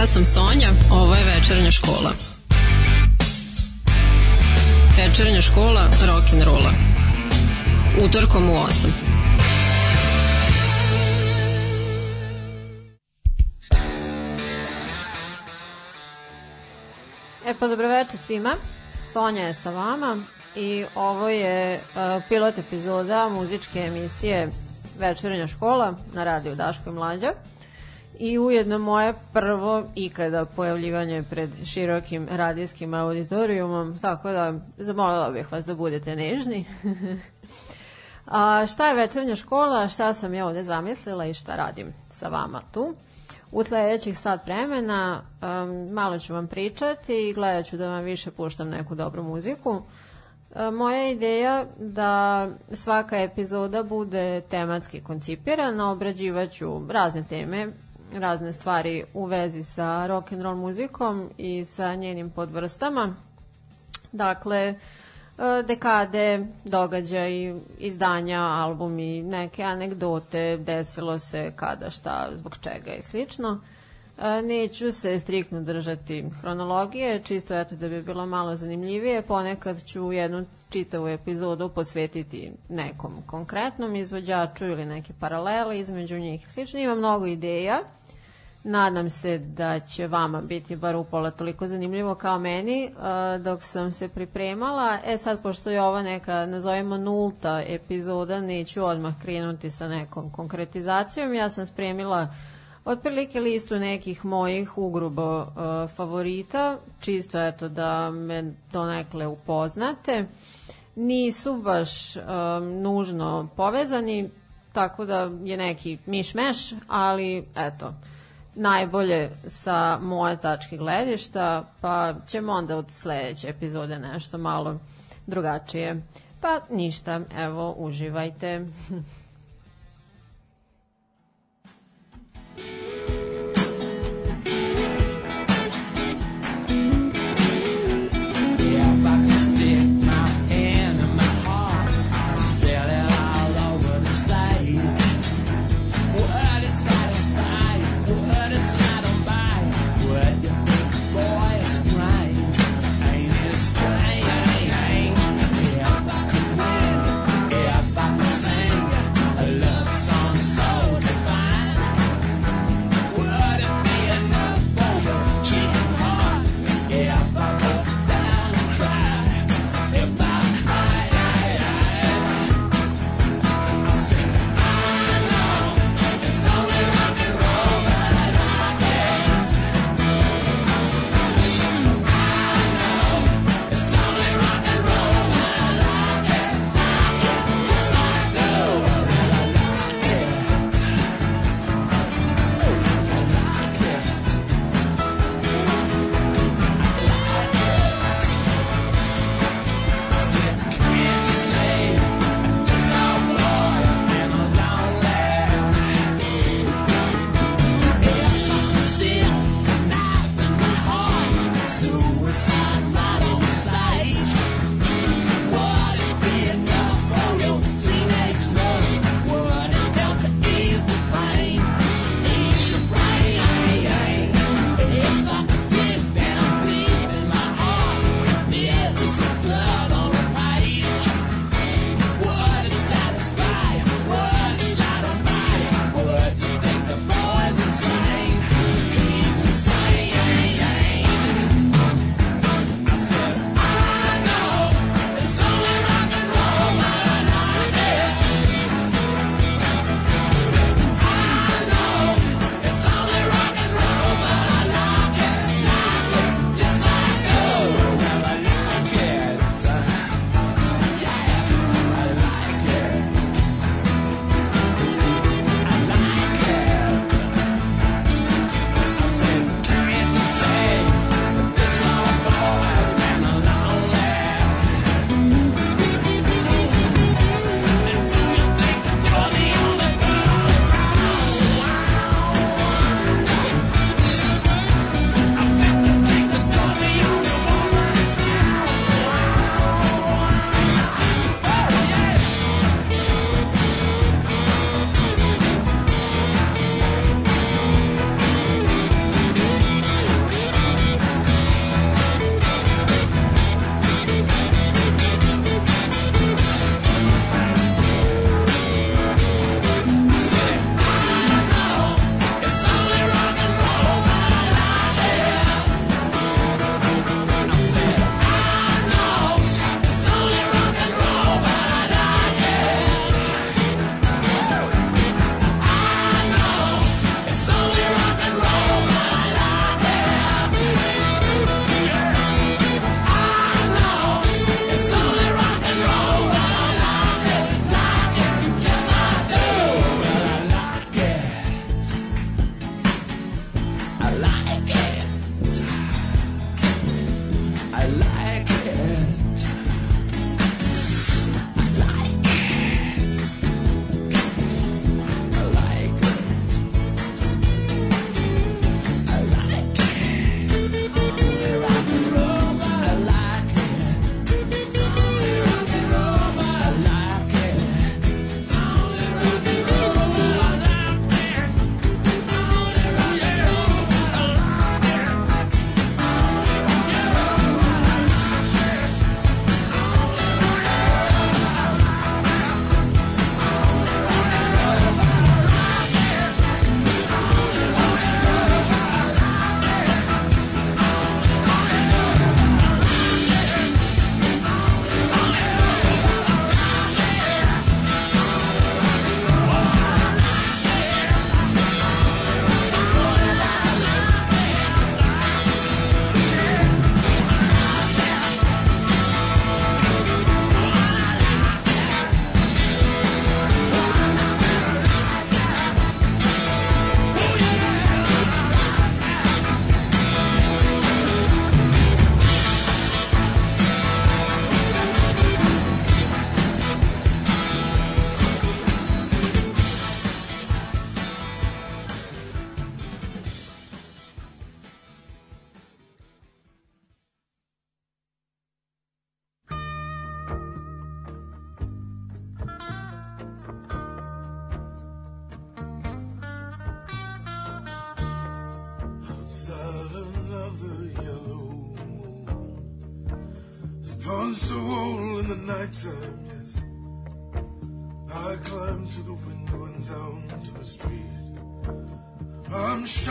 Ja sam Sonja, ovo je večernja škola. Večernja škola rock'n'rolla. Utorkom u 8. E pa dobro večer svima. Sonja je sa vama i ovo je uh, pilot epizoda muzičke emisije Večernja škola na radiju Daško i Mlađa i ujedno moje prvo ikada pojavljivanje pred širokim radijskim auditorijumom, tako da zamolila bih vas da budete nežni. A šta je večernja škola, šta sam ja ovde zamislila i šta radim sa vama tu? U sledećih sat vremena um, malo ću vam pričati i gledat ću da vam više puštam neku dobru muziku. Um, moja ideja da svaka epizoda bude tematski koncipirana, obrađivaću razne teme, razne stvari u vezi sa rock and roll muzikom i sa njenim podvrstama. Dakle, e, dekade, događaj, izdanja, albumi, neke anegdote, desilo se kada, šta, zbog čega i slično. E, neću se striktno držati hronologije, čisto eto da bi bilo malo zanimljivije. Ponekad ću jednu čitavu epizodu posvetiti nekom konkretnom izvođaču ili neke paralele između njih. Slično ima mnogo ideja Nadam se da će vama biti bar upola toliko zanimljivo kao meni uh, dok sam se pripremala. E sad, pošto je ova neka, nazovemo nulta epizoda, neću odmah krenuti sa nekom konkretizacijom. Ja sam spremila otprilike listu nekih mojih ugrubo uh, favorita, čisto eto da me donekle upoznate. Nisu baš um, nužno povezani, tako da je neki miš-meš, ali eto, najbolje sa moje tačke gledišta, pa ćemo onda od sledeće epizode nešto malo drugačije. Pa ništa, evo, uživajte.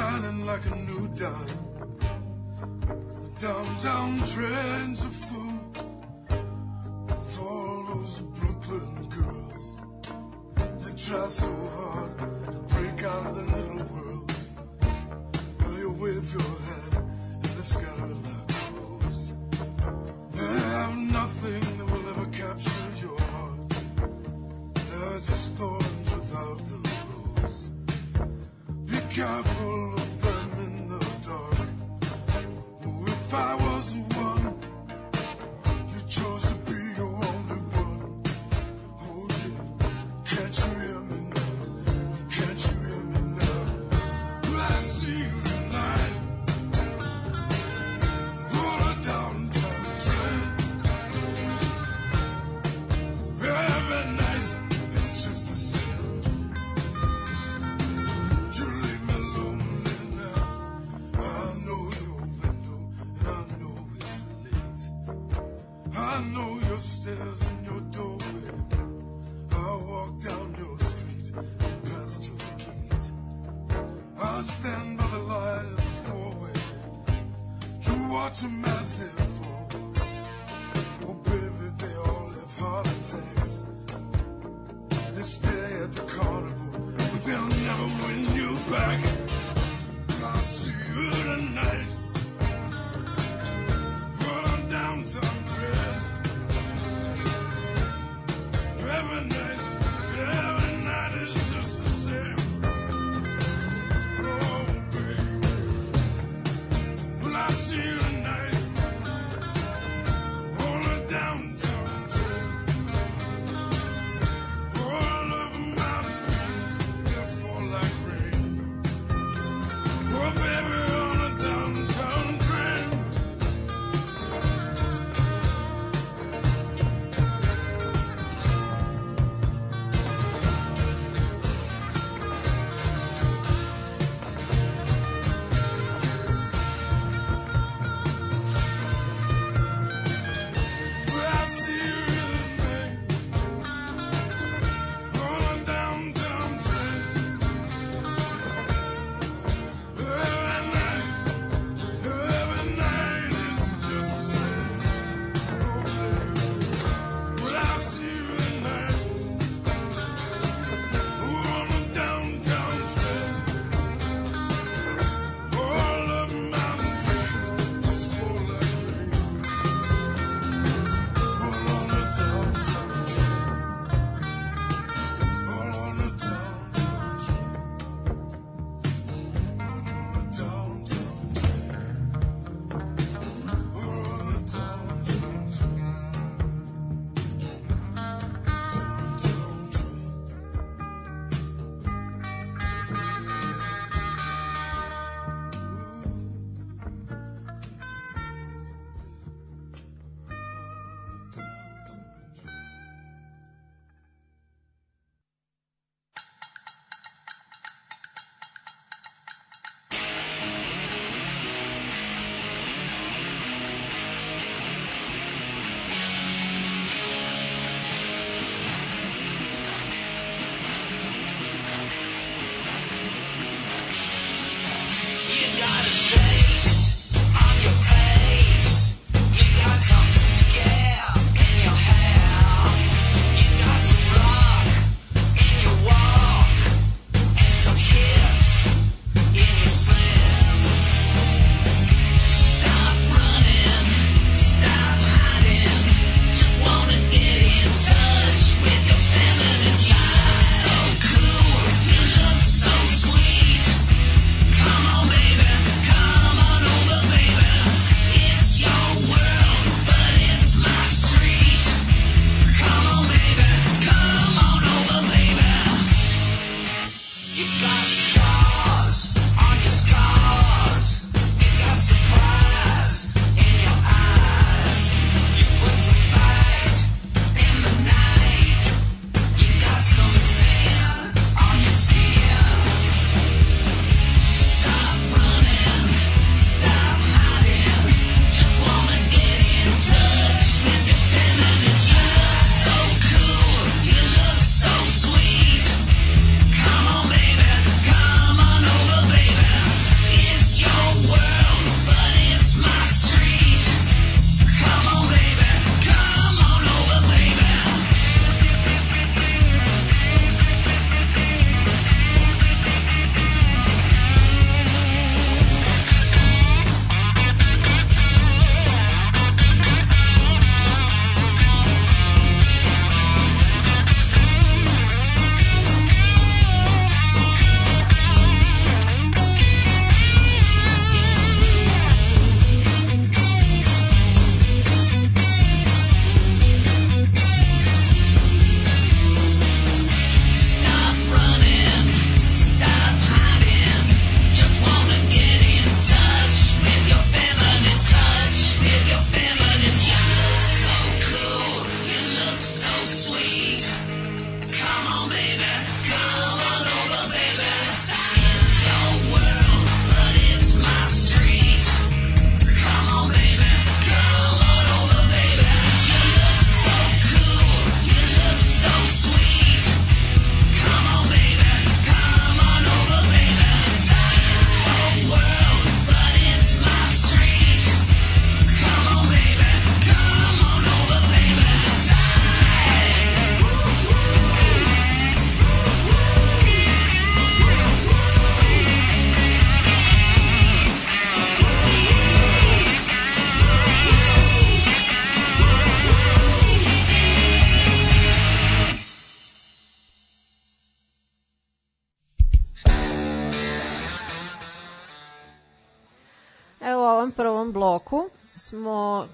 shining like a new dime. Downtown trends are full for all those Brooklyn girls. that try so hard to break out of the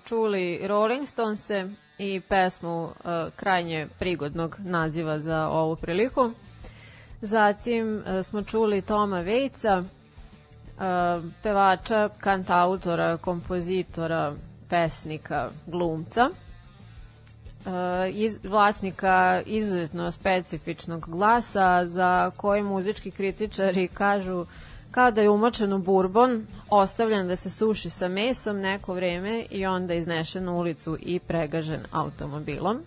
čuli Rolling Stonese i pesmu uh, krajnje prigodnog naziva za ovu priliku. Zatim uh, smo čuli Toma Vejca, uh, pevača, kantautora, kompozitora, pesnika, glumca, iz, vlasnika izuzetno specifičnog glasa za koji muzički kritičari kažu kao da je umočen u burbon, ostavljen da se suši sa mesom neko vreme i onda iznešen u ulicu i pregažen automobilom.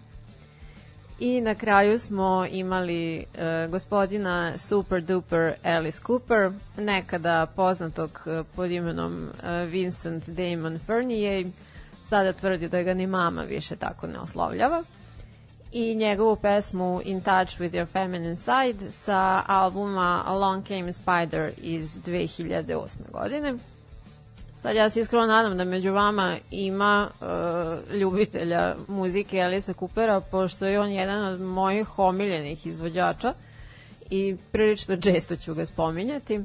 I na kraju smo imali e, gospodina Super Duper Alice Cooper, nekada poznatog e, pod imenom e, Vincent Damon Fernier, sada tvrdi da ga ni mama više tako ne oslovljava i njegovu pesmu In Touch with Your Feminine Side sa albuma Along Came Spider iz 2008. godine. Sad ja se iskreno nadam da među vama ima uh, ljubitelja muzike Elisa Coopera, pošto je on jedan od mojih omiljenih izvođača i prilično često ću ga spominjati.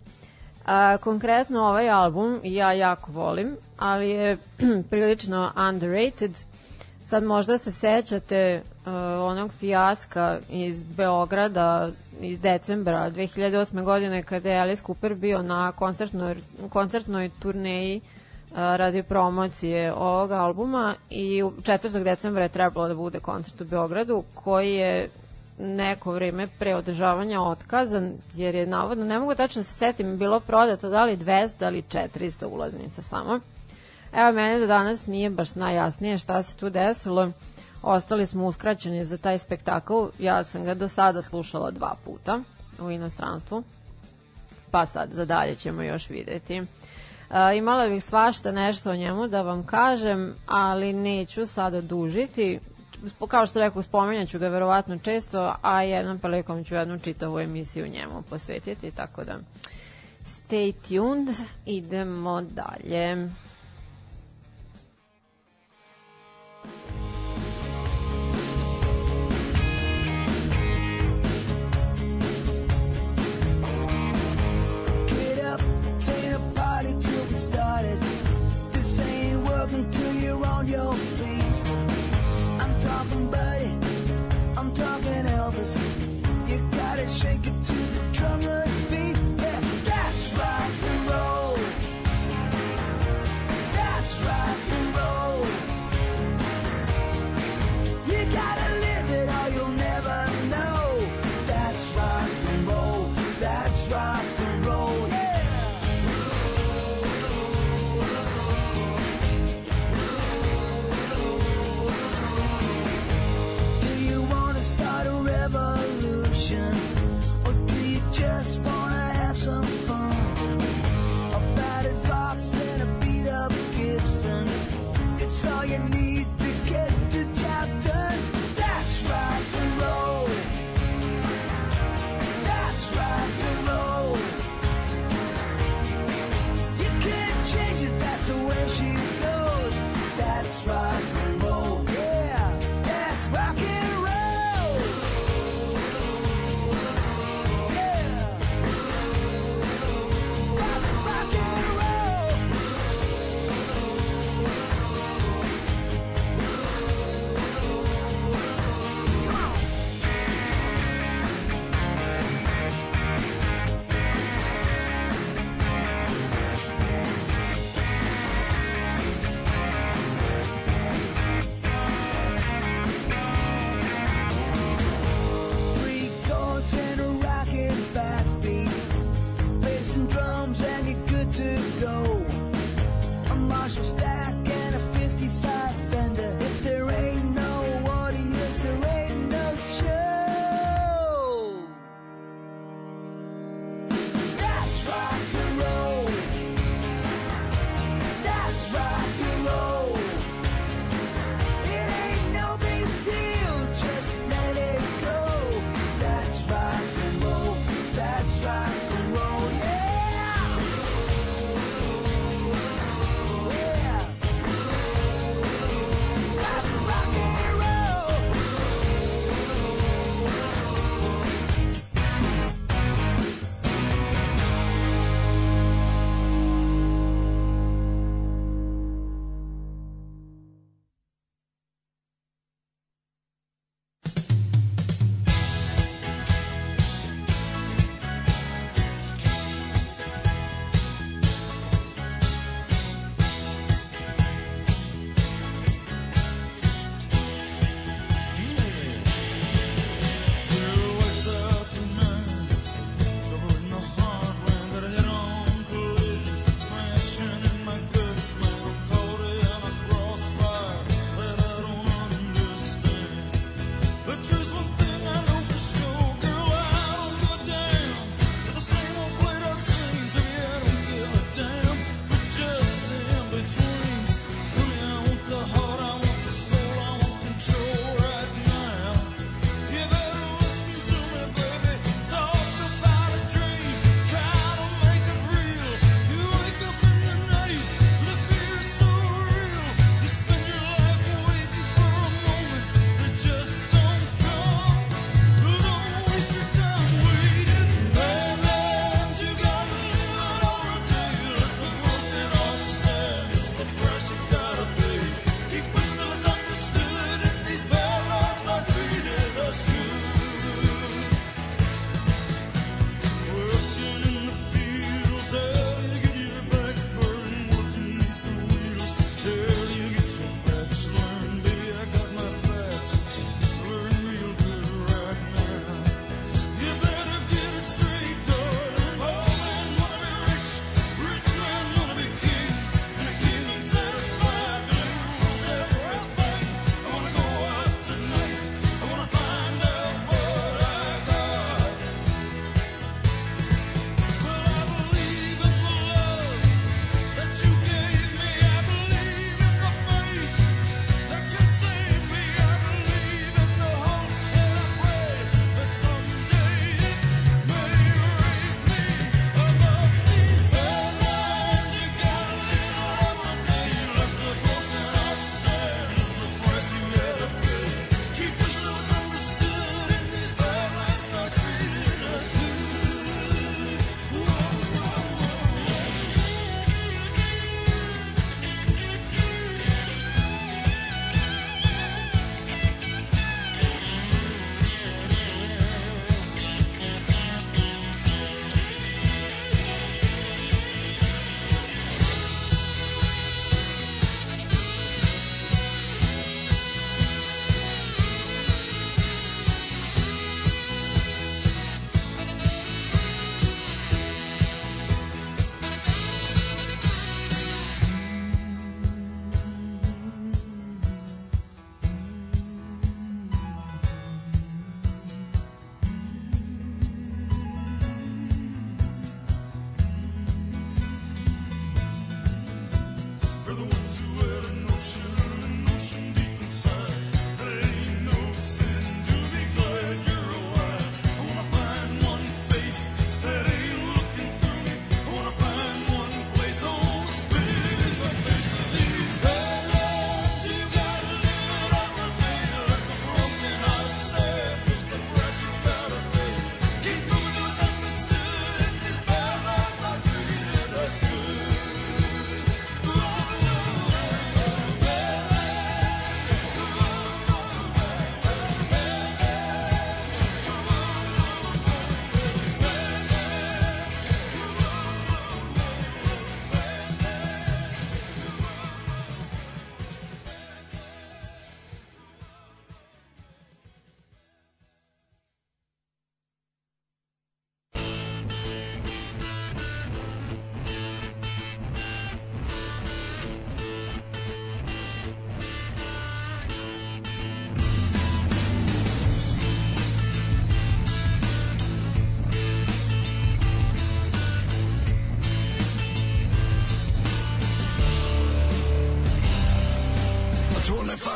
A, konkretno ovaj album ja jako volim, ali je prilično underrated. Sad možda se sećate uh, onog fijaska iz Beograda iz decembra 2008. godine kada je Alice Cooper bio na koncertnoj, koncertnoj turneji uh, radi promocije ovog albuma i 4. decembra je trebalo da bude koncert u Beogradu koji je neko vreme pre održavanja otkazan jer je navodno, ne mogu tačno da se setim, bilo prodato da li 200 da li 400 ulaznica samo. Evo, mene do danas nije baš najjasnije šta se tu desilo ostali smo uskraćeni za taj spektakl. Ja sam ga do sada slušala dva puta u inostranstvu, pa sad za dalje ćemo još videti. E, imala bih svašta nešto o njemu da vam kažem, ali neću sada dužiti. Kao što rekao, spomenjat ću ga verovatno često, a jednom prilikom ću jednu čitavu emisiju njemu posvetiti, tako da stay tuned, idemo dalje. Shake it to the drummer's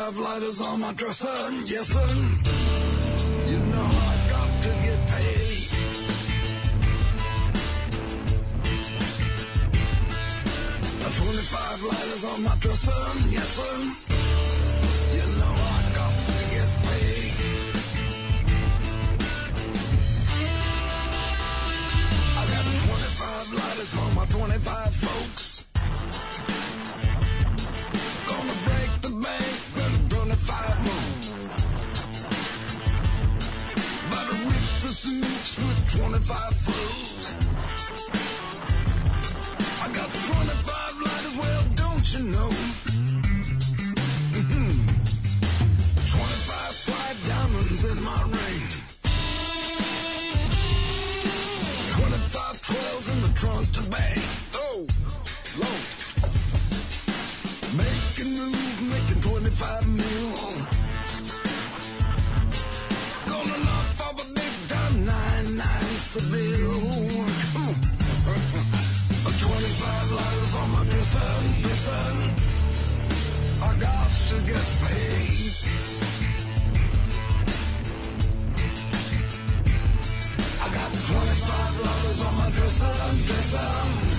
have lighters on my dresser, yes, sir. You know I got to get paid. A 25 lighters on my dresser, yes, sir. lighters on my 25 folks. Adresam, adresam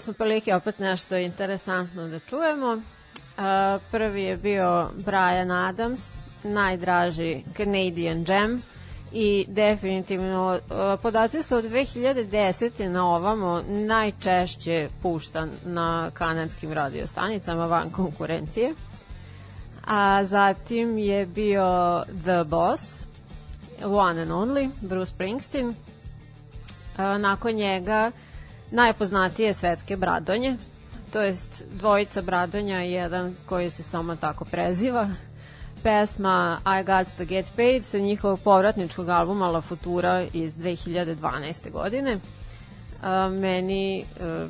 smo prilike opet nešto interesantno da čujemo. Prvi je bio Brian Adams, najdraži Canadian Jam i definitivno podaci su od 2010. na ovamo najčešće puštan na kanadskim radiostanicama van konkurencije. A zatim je bio The Boss, One and Only, Bruce Springsteen. Nakon njega najpoznatije svetske Bradonje, to jest dvojica Bradonja i jedan koji se samo tako preziva. Pesma I Got To Get Paid sa njihovog povratničkog albuma La Futura iz 2012. godine. A, meni a,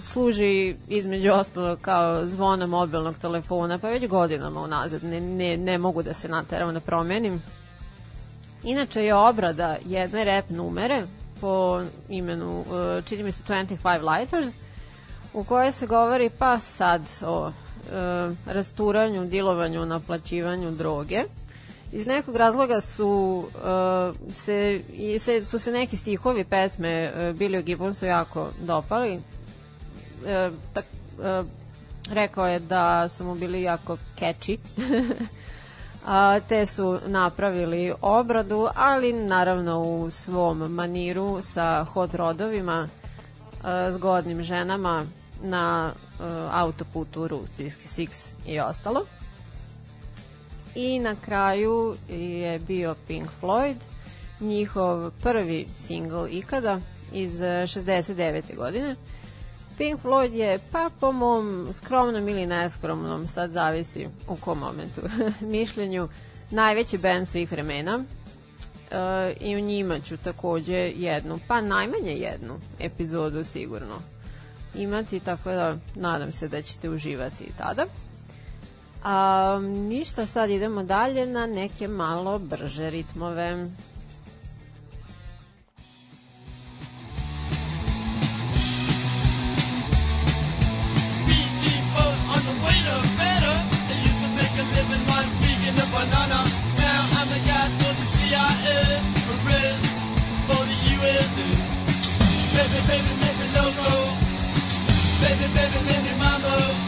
služi između ostalo kao zvona mobilnog telefona, pa već godinama unazad ne, ne, ne mogu da se nateram da promenim. Inače je obrada jedne rap numere po imenu, uh, čini mi se 25 Lighters, u kojoj se govori pa sad o uh, rasturanju, dilovanju, naplaćivanju droge. Iz nekog razloga su uh, se, i se, su se neki stihovi pesme uh, Billy Gibbonsu jako dopali. Uh, tak, uh, rekao je da su mu bili jako catchy. te su napravili obradu, ali naravno u svom maniru sa hot rodovima, zgodnim ženama na a, autoputu Route 66 i ostalo. I na kraju je bio Pink Floyd, njihov prvi single ikada iz 69. godine. Pink Floyd je, pa po mom skromnom ili neskromnom, sad zavisi u kom momentu, mišljenju, najveći band svih vremena. E, I u njima ću takođe jednu, pa najmanje jednu epizodu sigurno imati, tako da nadam se da ćete uživati i tada. A, ništa, sad idemo dalje na neke malo brže ritmove. Baby, baby, loco. Baby, baby, me mambo.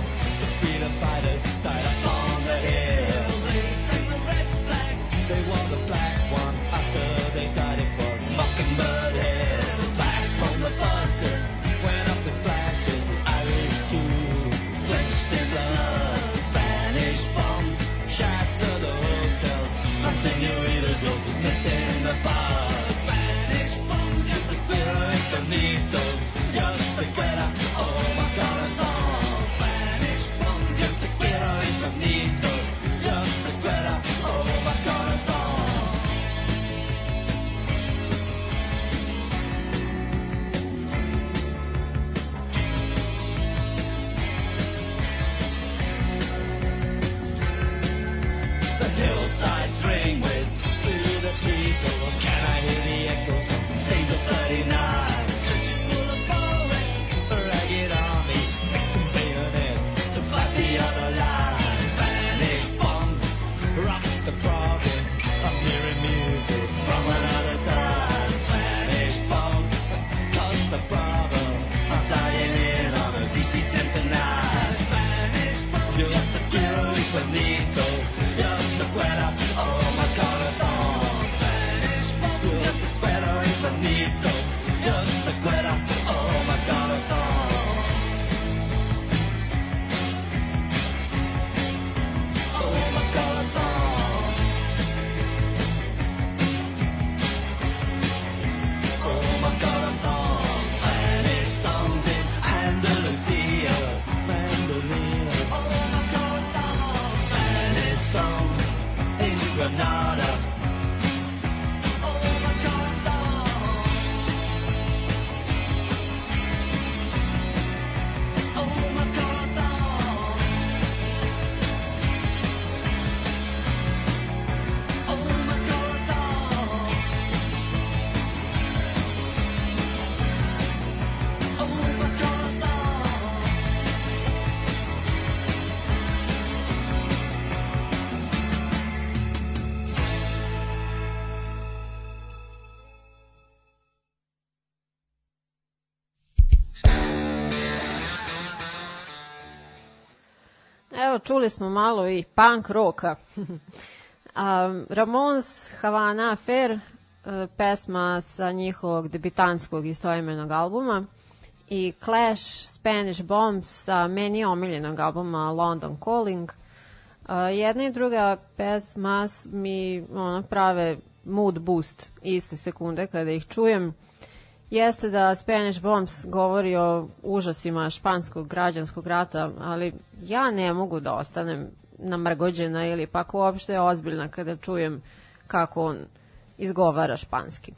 等你走。čuli smo malo i punk roka. um, Ramons Havana Affair, e, pesma sa njihovog debitanskog istoimenog albuma i Clash Spanish Bombs sa meni omiljenog albuma London Calling. E, jedna i druga pesma mi ono, prave mood boost iste sekunde kada ih čujem jeste da Spanish Bombs govori o užasima španskog građanskog rata, ali ja ne mogu da ostanem namrgođena ili pak uopšte ozbiljna kada čujem kako on izgovara španski.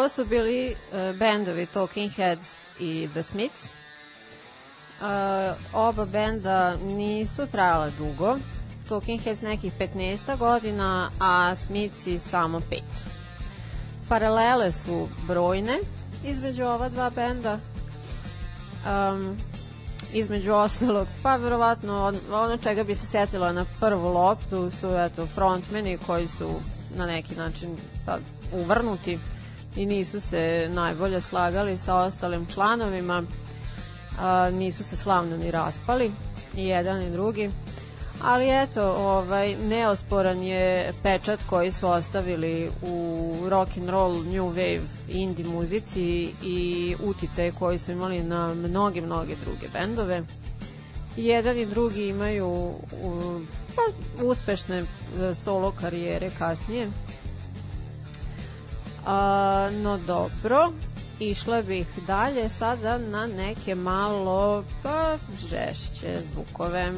Ovo su bili uh, bendovi Talking Heads i The Smiths. Uh, oba benda nisu trajala dugo. Talking Heads nekih 15 godina, a Smithsi samo 5. Paralele su brojne između ova dva benda. Um, između ostalog, pa verovatno on- ono čega bi se setila na prvu loptu su eto frontmeni koji su na neki način pa, uvrnuti i nisu se najbolje slagali sa ostalim članovima a, nisu se slavno ni raspali i jedan i drugi ali eto ovaj neosporan je pečat koji su ostavili u rock and roll, new wave, indie muzici i utice koji su imali na mnoge mnoge druge bendove. Jedan i drugi imaju u, pa, uspešne e, solo karijere kasnije. A, no dobro, išla bih dalje sada na neke malo pa žešće zvukove.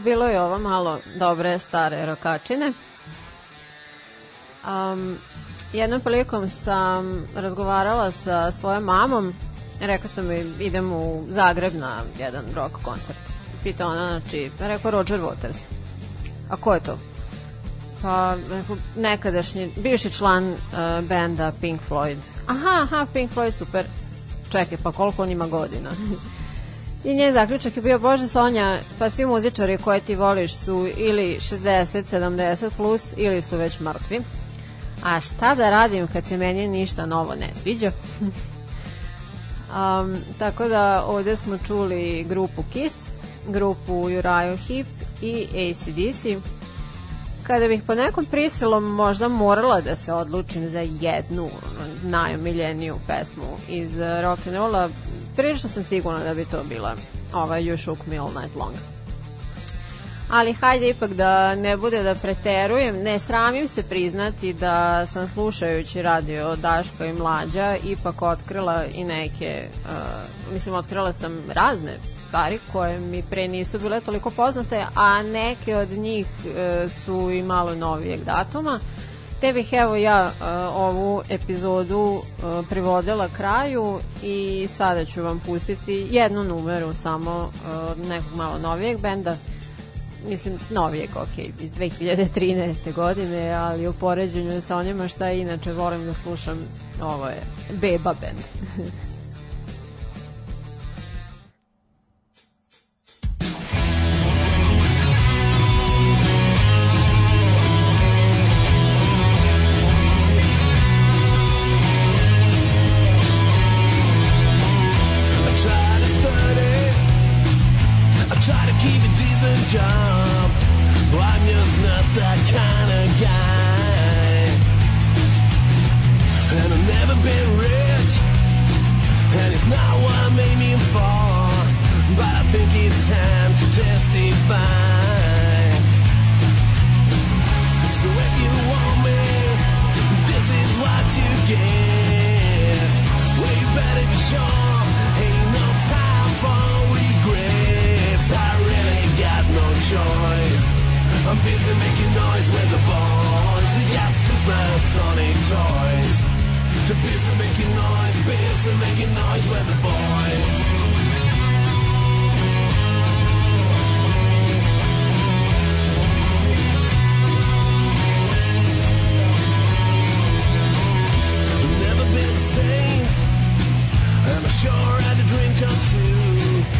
Bilo je ovo malo dobre stare rokačine. Um, jednom prilikom sam razgovarala sa svojom mamom, rekla sam joj idem u Zagreb na jedan rock koncert. Pita ona, znači, rekao Roger Waters. A ko je to? Pa, rekao, nekadašnji, bivši član uh, benda Pink Floyd. Aha, aha, Pink Floyd, super. Čekaj, pa koliko on ima godina? I njen zaključak je bio, Bože Sonja, pa svi muzičari koje ti voliš su ili 60, 70 plus ili su već mrtvi. A šta da radim kad se meni ništa novo ne sviđa? um, tako da ovde smo čuli grupu Kiss, grupu Uriah Heep i ACDC. Kada bih po nekom prisilom možda morala da se odlučim za jednu najomiljeniju pesmu iz rock'n'rolla, prilično sam sigurna da bi to bila ova You Shook Me All Night Long. Ali hajde ipak da ne bude da preterujem, ne sramim se priznati da sam slušajući radio Daško i Mlađa ipak otkrila i neke, uh, mislim otkrila sam razne stvari koje mi pre nisu bile toliko poznate, a neke od njih uh, su i malo novijeg datuma. Te bih evo ja uh, ovu epizodu uh, privodila kraju i sada ću vam pustiti jednu numeru samo uh, nekog malo novijeg benda mislim, novijeg, ok, iz 2013. godine, ali u poređenju sa onima šta inače volim da slušam, ovo je Beba Band. I'm just not that kind of guy. And I've never been rich. And it's not what aiming for. But I think it's time to testify. So if you want me, this is what you get. Better be sure. Ain't no time for regrets. I really got no choice. I'm busy making noise with the boys. We got supersonic toys. Too busy making noise, busy making noise with the boys. Never been a saint. I'm sure I had a drink or two,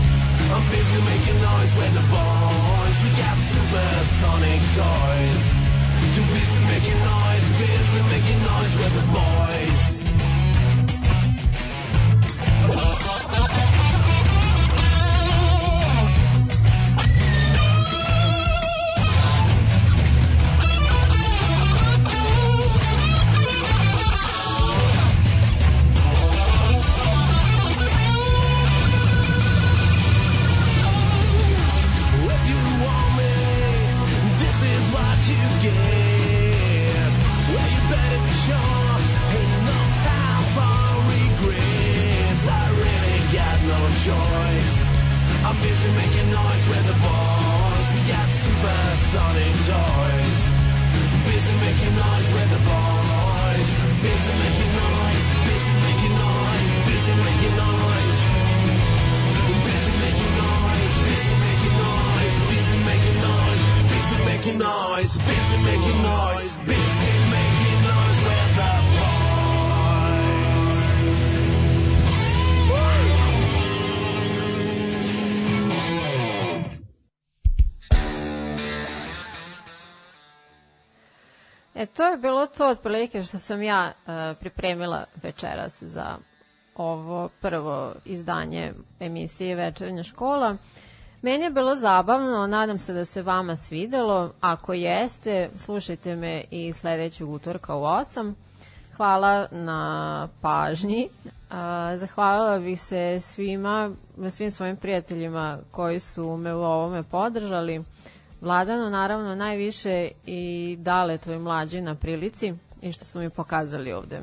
I'm busy making noise with the boys. We got supersonic toys. Too busy making noise, busy making noise with the boys. Je bilo to otprilike što sam ja e, pripremila večeras za ovo prvo izdanje emisije Večernja škola. Meni je bilo zabavno, nadam se da se vama svidelo. Ako jeste, slušajte me i sledećeg utorka u 8. Hvala na pažnji. A, Zahvalila bih se svima, svim svojim prijateljima koji su me u ovome podržali. Vladano naravno najviše i dale tvoj mlađi na prilici i što su mi pokazali ovde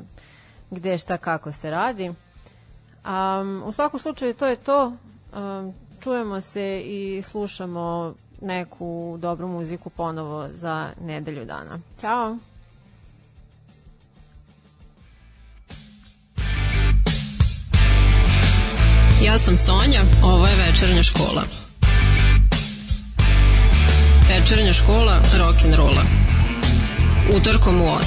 gde šta kako se radi. Um, u svakom slučaju to je to. Um, čujemo se i slušamo neku dobru muziku ponovo za nedelju dana. Ćao! Ja sam Sonja, ovo je večernja škola. Večernja škola rock and rolla. Utorkom u 8.